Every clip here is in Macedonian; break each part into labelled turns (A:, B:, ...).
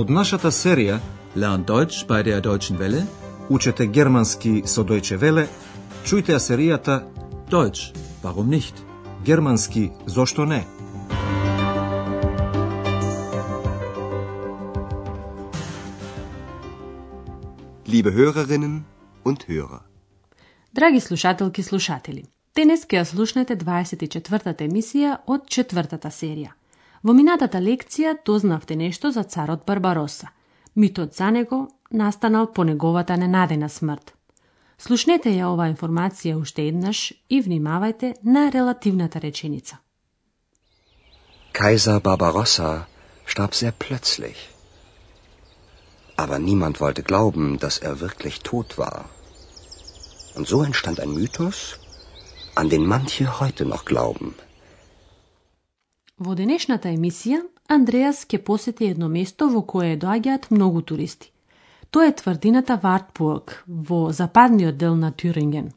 A: Од нашата серија
B: Lernt Deutsch bei der Deutschen Welle.
A: Учете германски со Deutsche Welle, чујте ја серијата
B: Deutsch, warum nicht?
A: Германски зошто не?
C: Liebe Hörerinnen und Hörer.
D: Драги слушателки и слушатели, денес ќе ја слушнете 24-та емисија од четвртата серија. Во минатата лекција дознавте нешто за царот Барбароса. Митот за него настанал по неговата ненадена смрт. Слушнете ја оваа информација уште еднаш и внимавајте на релативната реченица.
C: Kaiser Barbarossa starb sehr plötzlich. Aber niemand wollte glauben, dass er wirklich tot war. Und so entstand ein Mythos, an den manche heute noch glauben.
D: Во денешната емисија, Андреас ќе посети едно место во кое доаѓаат многу туристи. Тоа е тврдината Вартбург во западниот дел на Тюринген.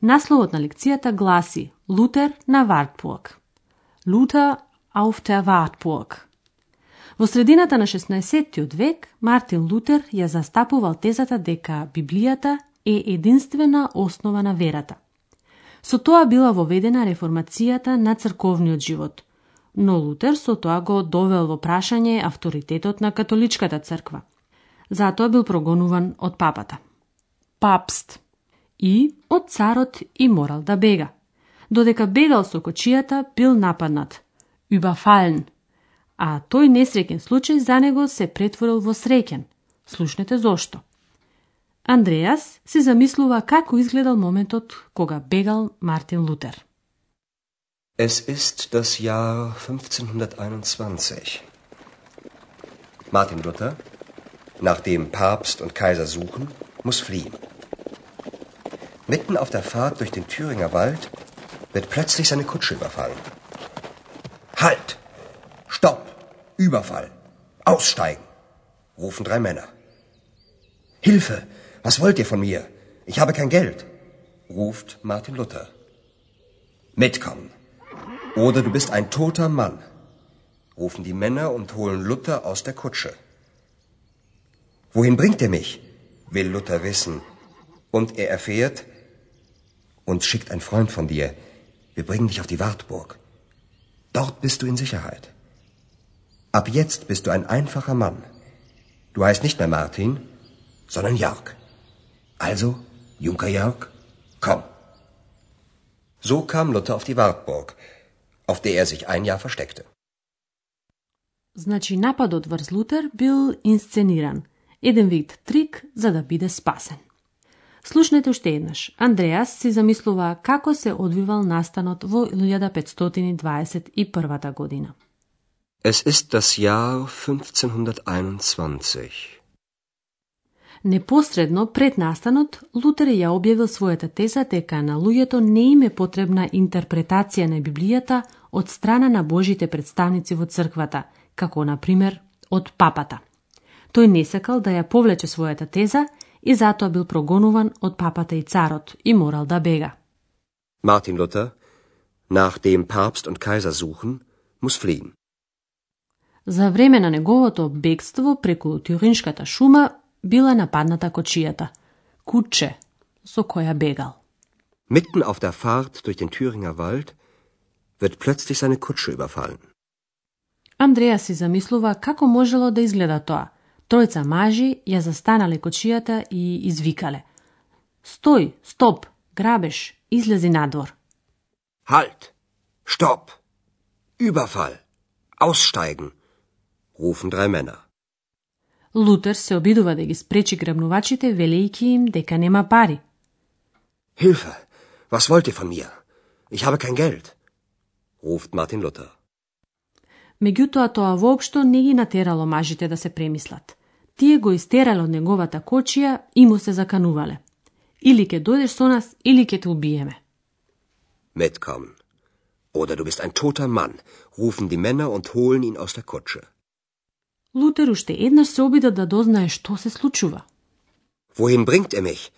D: Насловот на лекцијата гласи Лутер на Вартбург“. Лутер auf der Wartburg. Во средината на 16 век, Мартин Лутер ја застапувал тезата дека Библијата е единствена основа на верата. Со тоа била воведена реформацијата на црковниот живот, но Лутер со тоа го довел во прашање авторитетот на католичката црква. Затоа бил прогонуван од папата. Папст. И од царот и морал да бега. Додека бегал со кочијата, бил нападнат. Убафален. А тој несреќен случај за него се претворил во среќен. Слушнете зошто. Андреас се замислува како изгледал моментот кога бегал Мартин Лутер.
C: Es ist das Jahr 1521. Martin Luther, nachdem Papst und Kaiser suchen, muss fliehen. Mitten auf der Fahrt durch den Thüringer Wald wird plötzlich seine Kutsche überfallen. Halt! Stopp! Überfall! Aussteigen! rufen drei Männer. Hilfe! Was wollt ihr von mir? Ich habe kein Geld, ruft Martin Luther. Mitkommen. Oder du bist ein toter Mann, rufen die Männer und holen Luther aus der Kutsche. Wohin bringt er mich? will Luther wissen. Und er erfährt, uns schickt ein Freund von dir. Wir bringen dich auf die Wartburg. Dort bist du in Sicherheit. Ab jetzt bist du ein einfacher Mann. Du heißt nicht mehr Martin, sondern Jörg. Also, Junker Jörg, komm. So kam Luther auf die Wartburg, auf der er sich ein Jahr versteckte.
D: Значи нападот врз Лутер бил инсцениран, еден вид трик за да биде спасен. Слушнете уште еднаш. Андреас си замислува како се одвивал настанот во 1521 година.
C: Es ist das Jahr 1521.
D: Непосредно пред настанот, Лутер ја објавил својата теза дека на луѓето не им е потребна интерпретација на Библијата од страна на Божите представници во црквата, како, на пример, од папата. Тој не сакал да ја повлече својата теза и затоа бил прогонуван од папата и царот и морал да бега.
C: Martin Luther, nachdem Papst und Kaiser suchen, muss fliehen.
D: За време на неговото бегство преку Тюриншката шума била нападната кочијата, куче, со која бегал.
C: Mitten auf der Fahrt durch den Thüringer Wald wird plötzlich seine Kutsche überfallen.
D: Андреа си замислува како можело да изгледа тоа. Тројца мажи ја застанале кочијата и извикале. Стој, стоп, грабеш, излези надвор.
C: Halt! Stopp! Überfall! Aussteigen! rufen drei Männer.
D: Лутер се обидува да ги спречи грабнувачите, велејќи им дека нема пари.
C: Hilfe! Was wollt ihr von mir? Ich habe kein Geld, ruft Martin Luther.
D: Меѓутоа тоа воопшто не ги натерало мажите да се премислат. Тие го истерале од неговата кочија и му се заканувале. Или ќе дојдеш со нас, или ќе те убиеме.
C: Mitkommen. Oder du bist ein toter Mann, rufen die Männer und holen ihn aus der Kutsche.
D: Лутер уште еднаш се обида да дознае што се случува.
C: Wohin bringt er mich?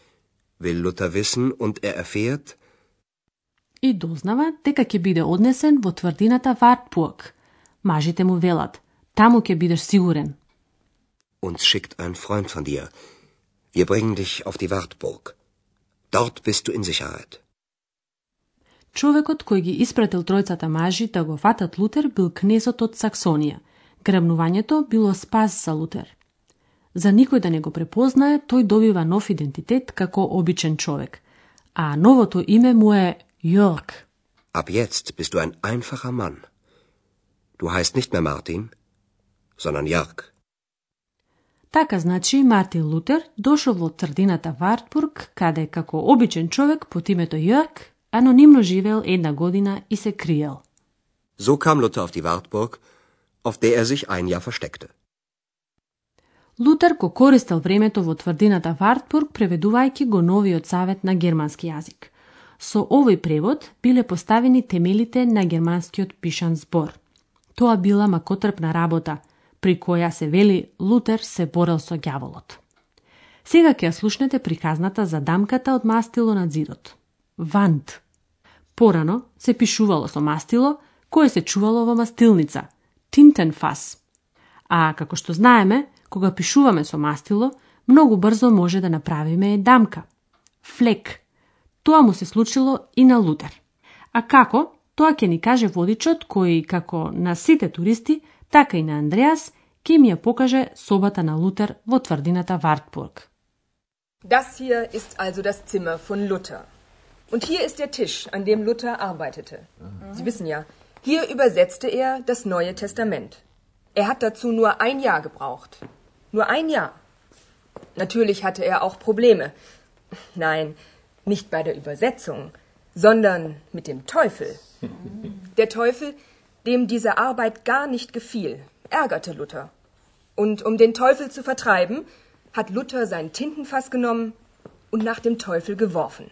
C: will Luther wissen und er erfährt,
D: И дознава дека ќе биде однесен во тврдината Вартпуок. Мажите му велат, таму ќе бидеш сигурен.
C: Uns schickt ein Freund von dir. Wir bringen dich auf die Wartburg. Dort bist du in Sicherheit.
D: Човекот кој ги испратил тројцата мажи да го фатат Лутер бил кнезот од Саксонија. Грабнувањето било спас за Лутер. За никој да не го препознае, тој добива нов идентитет како обичен човек. А новото име му е Јорк.
C: Ab jetzt bist du ein einfacher Mann. Du heißt nicht mehr Martin, sondern Jörg.
D: Така значи Мартин Лутер дошол во тврдината Вартбург, каде како обичен човек под името Јорк анонимно живеел една година и се криел.
C: So kam Luther auf die Wartburg, auf der er sich ein Jahr versteckte.
D: Лутер го користел времето во тврдината Вартбург преведувајќи го новиот савет на германски јазик. Со овој превод биле поставени темелите на германскиот пишан збор. Тоа била макотрпна работа, при која се вели Лутер се борел со ѓаволот. Сега ќе ја слушнете приказната за дамката од мастило на зидот. Вант. Порано се пишувало со мастило, кое се чувало во мастилница, Тинтенфас. А како што знаеме, кога пишуваме со мастило, многу брзо може да направиме дамка. Флек. Тоа му се случило и на Лутер. А како? Тоа ќе ни каже водичот кој, како на сите туристи, така и на Андреас, ќе ми ја покаже собата на Лутер во тврдината Вартбург.
E: Das hier ist also das Zimmer von Luther. Und hier ist der Tisch, an dem Luther arbeitete. Sie wissen ja, hier übersetzte er das Neue Testament. Er hat dazu nur ein Jahr gebraucht. Nur ein Jahr. Natürlich hatte er auch Probleme. Nein, nicht bei der Übersetzung, sondern mit dem Teufel. Der Teufel, dem diese Arbeit gar nicht gefiel, ärgerte Luther. Und um den Teufel zu vertreiben, hat Luther sein Tintenfass genommen und nach dem Teufel geworfen.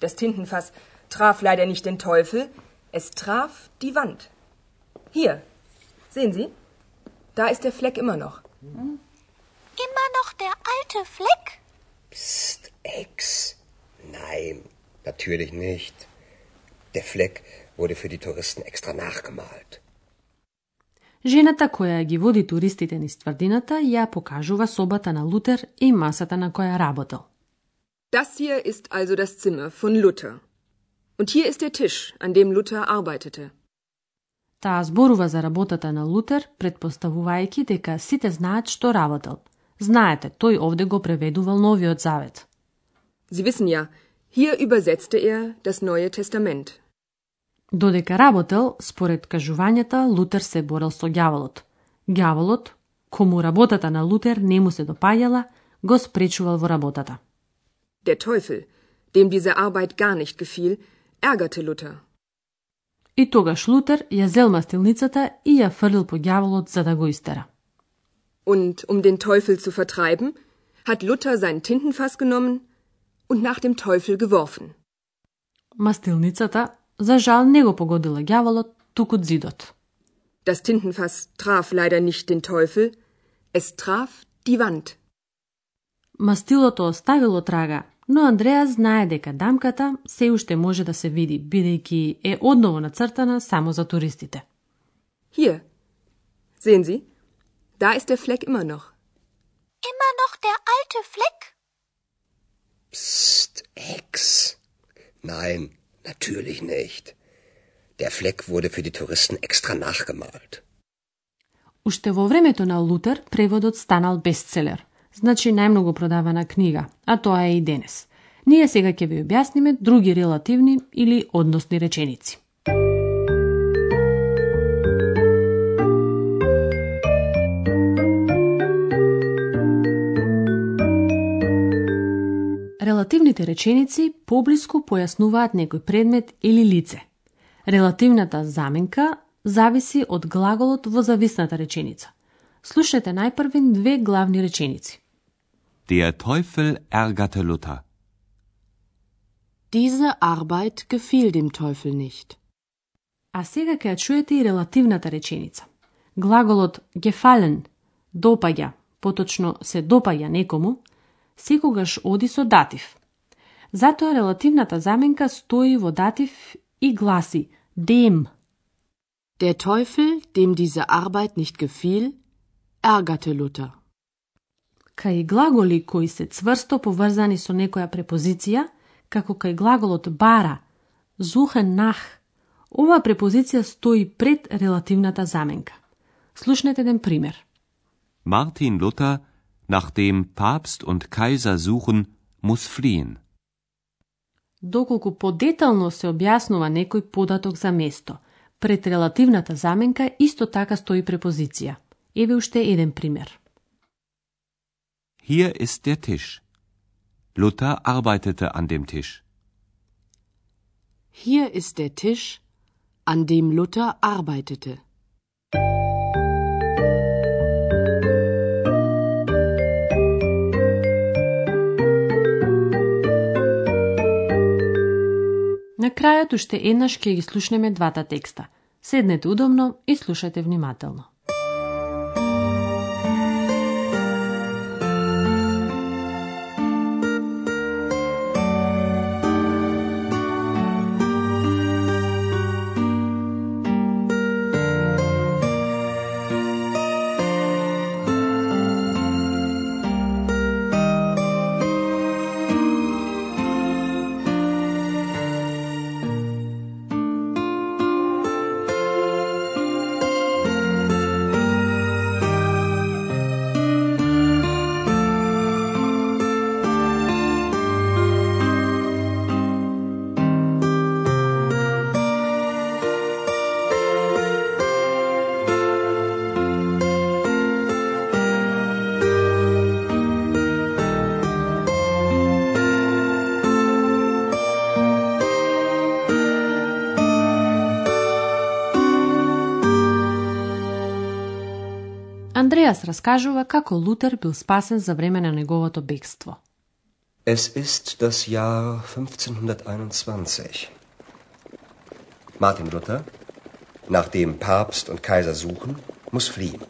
E: Das Tintenfass traf leider nicht den Teufel, es traf die Wand. Hier, sehen Sie? Da ist der Fleck immer noch.
F: Immer noch der alte Fleck?
C: Psst, Ex. Nein, natürlich nicht. Der Fleck wurde für die Touristen extra nachgemalt.
D: Жената која ги води туристите низ тврдината ја покажува собата на Лутер и масата на која работел.
E: Das hier ist also das Zimmer von Luther. Und hier ist der Tisch, an dem Luther arbeitete.
D: Таа зборува за работата на Лутер, предпоставувајќи дека сите знаат што работел. Знаете, тој овде го преведувал новиот завет.
E: Sie wissen ja, hier übersetzte er das Neue Testament.
D: Додека работел, според кажувањата, Лутер се борел со ѓаволот. Ѓаволот, кому работата на Лутер не му се допаѓала, го спречувал во работата.
E: Der Teufel, dem diese Arbeit gar nicht gefiel, ärgerte Luther.
D: И тогаш Лутер ја зел мастилницата и ја фрлил по ѓаволот за да го истера.
E: Und um den Teufel zu vertreiben, hat Luther sein Tintenfass genommen und nach dem Teufel geworfen.
D: Мастилницата, за жал, не го погодила ѓаволот, туку зидот.
E: Das Tintenfass traf leider nicht den Teufel, es traf die Wand.
D: Мастилото оставило трага, но Андреа знае дека дамката се уште може да се види, бидејќи е одново нацртана само за туристите.
E: Hier, sehen Sie, da ist der Fleck immer noch.
F: Immer noch der alte Fleck?
C: Psst, Ex. Nein, natürlich nicht. Der Fleck wurde für die Touristen extra nachgemalt.
D: Уште во времето на Лутер преводот станал бестселер, значи најмногу продавана книга, а тоа е и денес. Ние сега ќе ви објасниме други релативни или односни реченици. Релативните реченици поблиску појаснуваат некој предмет или лице. Релативната заменка зависи од глаголот во зависната реченица. Слушнете најпрвин две главни реченици.
G: Der Teufel ärgerte Luther.
H: Diese Arbeit gefiel dem Teufel nicht.
D: А сега ќе ја чуете и релативната реченица. Глаголот gefallen, допаѓа, поточно се допаѓа некому, секогаш оди со датив. Затоа релативната заменка стои во датив и гласи dem.
H: Der Teufel, dem diese Arbeit nicht gefiel, ärgerte Luther.
D: Кај глаголи кои се цврсто поврзани со некоја препозиција, како кај глаголот бара, зухен нах, оваа препозиција стои пред релативната заменка. Слушнете еден пример.
G: Martin Luther, nachdem Papst und Kaiser suchen, muss fliehen.
D: Доколку подетално се објаснува некој податок за место, пред релативната заменка исто така стои препозиција. Еве уште еден пример.
G: Hier ist der Tisch. Luther arbeitete an dem Tisch.
H: Hier ist der Tisch, an dem Luther arbeitete.
D: На крајот уште еднаш ќе ги слушнеме двата текста. Седнете удобно и слушајте внимателно. Андреас раскажува како Лутер бил спасен за време на неговото бегство.
C: Es ist das Jahr 1521. Martin Luther, nachdem Papst und Kaiser suchen, muss fliehen.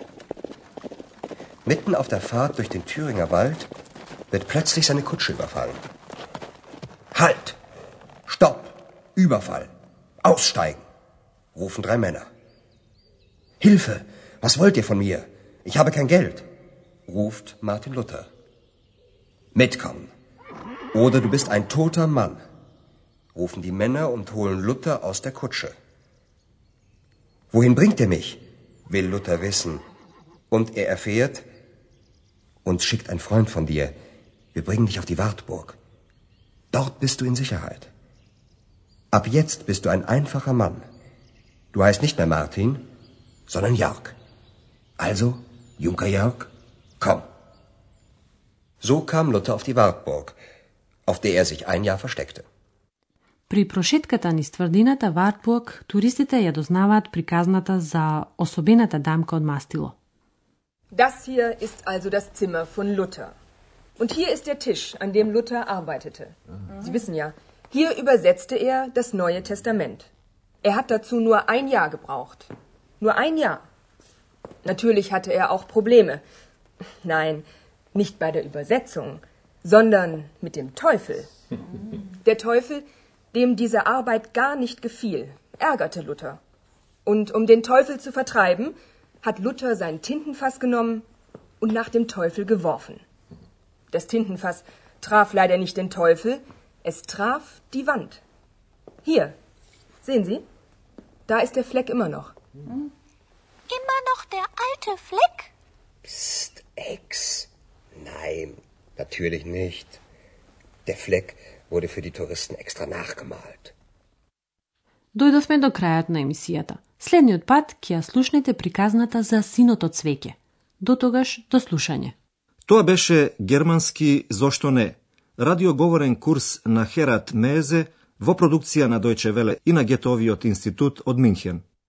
C: Mitten auf der Fahrt durch den Thüringer Wald wird plötzlich seine Kutsche überfallen. Halt! Stopp! Überfall! Aussteigen! rufen drei Männer. Hilfe! Was wollt ihr von mir? Ich habe kein Geld, ruft Martin Luther. Mitkommen. Oder du bist ein toter Mann, rufen die Männer und holen Luther aus der Kutsche. Wohin bringt er mich? will Luther wissen. Und er erfährt, uns schickt ein Freund von dir. Wir bringen dich auf die Wartburg. Dort bist du in Sicherheit. Ab jetzt bist du ein einfacher Mann. Du heißt nicht mehr Martin, sondern Jörg. Also Junker Jörg, komm. So kam Luther auf die Wartburg, auf der er sich ein Jahr versteckte.
D: При прошетката низ тврдината Вартбург, туристите ја дознаваат приказната за особената дамка од мастило.
E: Das hier ist also das Zimmer von Luther. Und hier ist der Tisch, an dem Luther arbeitete. Sie wissen ja, hier übersetzte er das Neue Testament. Er hat dazu nur ein Jahr gebraucht. Nur ein Jahr. Natürlich hatte er auch Probleme. Nein, nicht bei der Übersetzung, sondern mit dem Teufel. Der Teufel, dem diese Arbeit gar nicht gefiel, ärgerte Luther. Und um den Teufel zu vertreiben, hat Luther sein Tintenfass genommen und nach dem Teufel geworfen. Das Tintenfass traf leider nicht den Teufel, es traf die Wand. Hier, sehen Sie? Da ist der Fleck immer noch.
F: Immer noch der alte Fleck?
C: Psst, Ex. Nein, natürlich nicht. Der Fleck wurde für die Touristen extra nachgemalt.
D: Дојдовме до крајот на емисијата. Следниот пат ќе ја слушнете приказната за синото цвеќе. До тогаш, до слушање.
A: Тоа беше германски Зошто не? Радиоговорен курс на Херат Мезе во продукција на Дојче Веле и на Гетовиот институт од Минхен.